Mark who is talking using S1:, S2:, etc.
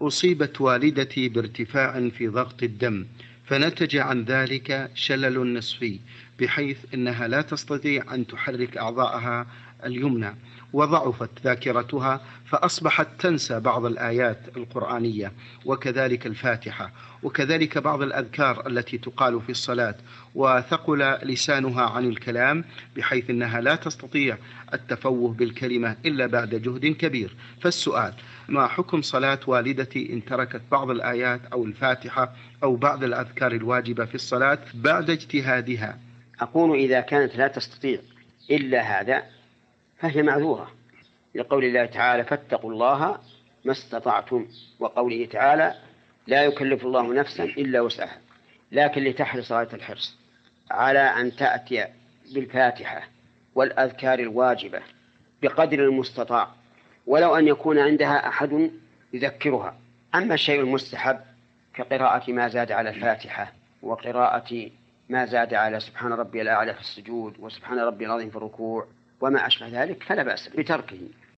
S1: أصيبت والدتي بارتفاع في ضغط الدم فنتج عن ذلك شلل نصفي بحيث إنها لا تستطيع أن تحرك أعضاءها اليمنى. وضعفت ذاكرتها فأصبحت تنسى بعض الآيات القرآنية وكذلك الفاتحة وكذلك بعض الأذكار التي تقال في الصلاة وثقل لسانها عن الكلام بحيث إنها لا تستطيع التفوه بالكلمة إلا بعد جهد كبير. فالسؤال ما حكم صلاة والدتي إن تركت بعض الآيات أو الفاتحة أو بعض الأذكار الواجبة في الصلاة بعد اجتهادها؟
S2: أقول إذا كانت لا تستطيع إلا هذا فهي معذورة. لقول الله تعالى فاتقوا الله ما استطعتم وقوله تعالى لا يكلف الله نفسا إلا وسعها لكن لتحرص غاية الحرص على أن تأتي بالفاتحة والأذكار الواجبة بقدر المستطاع ولو أن يكون عندها أحد يذكرها. أما الشيء المستحب كقراءة ما زاد على الفاتحة وقراءة ما زاد على سبحان ربي الأعلى في السجود وسبحان ربي العظيم في الركوع وما أشبه ذلك فلا بأس بتركه.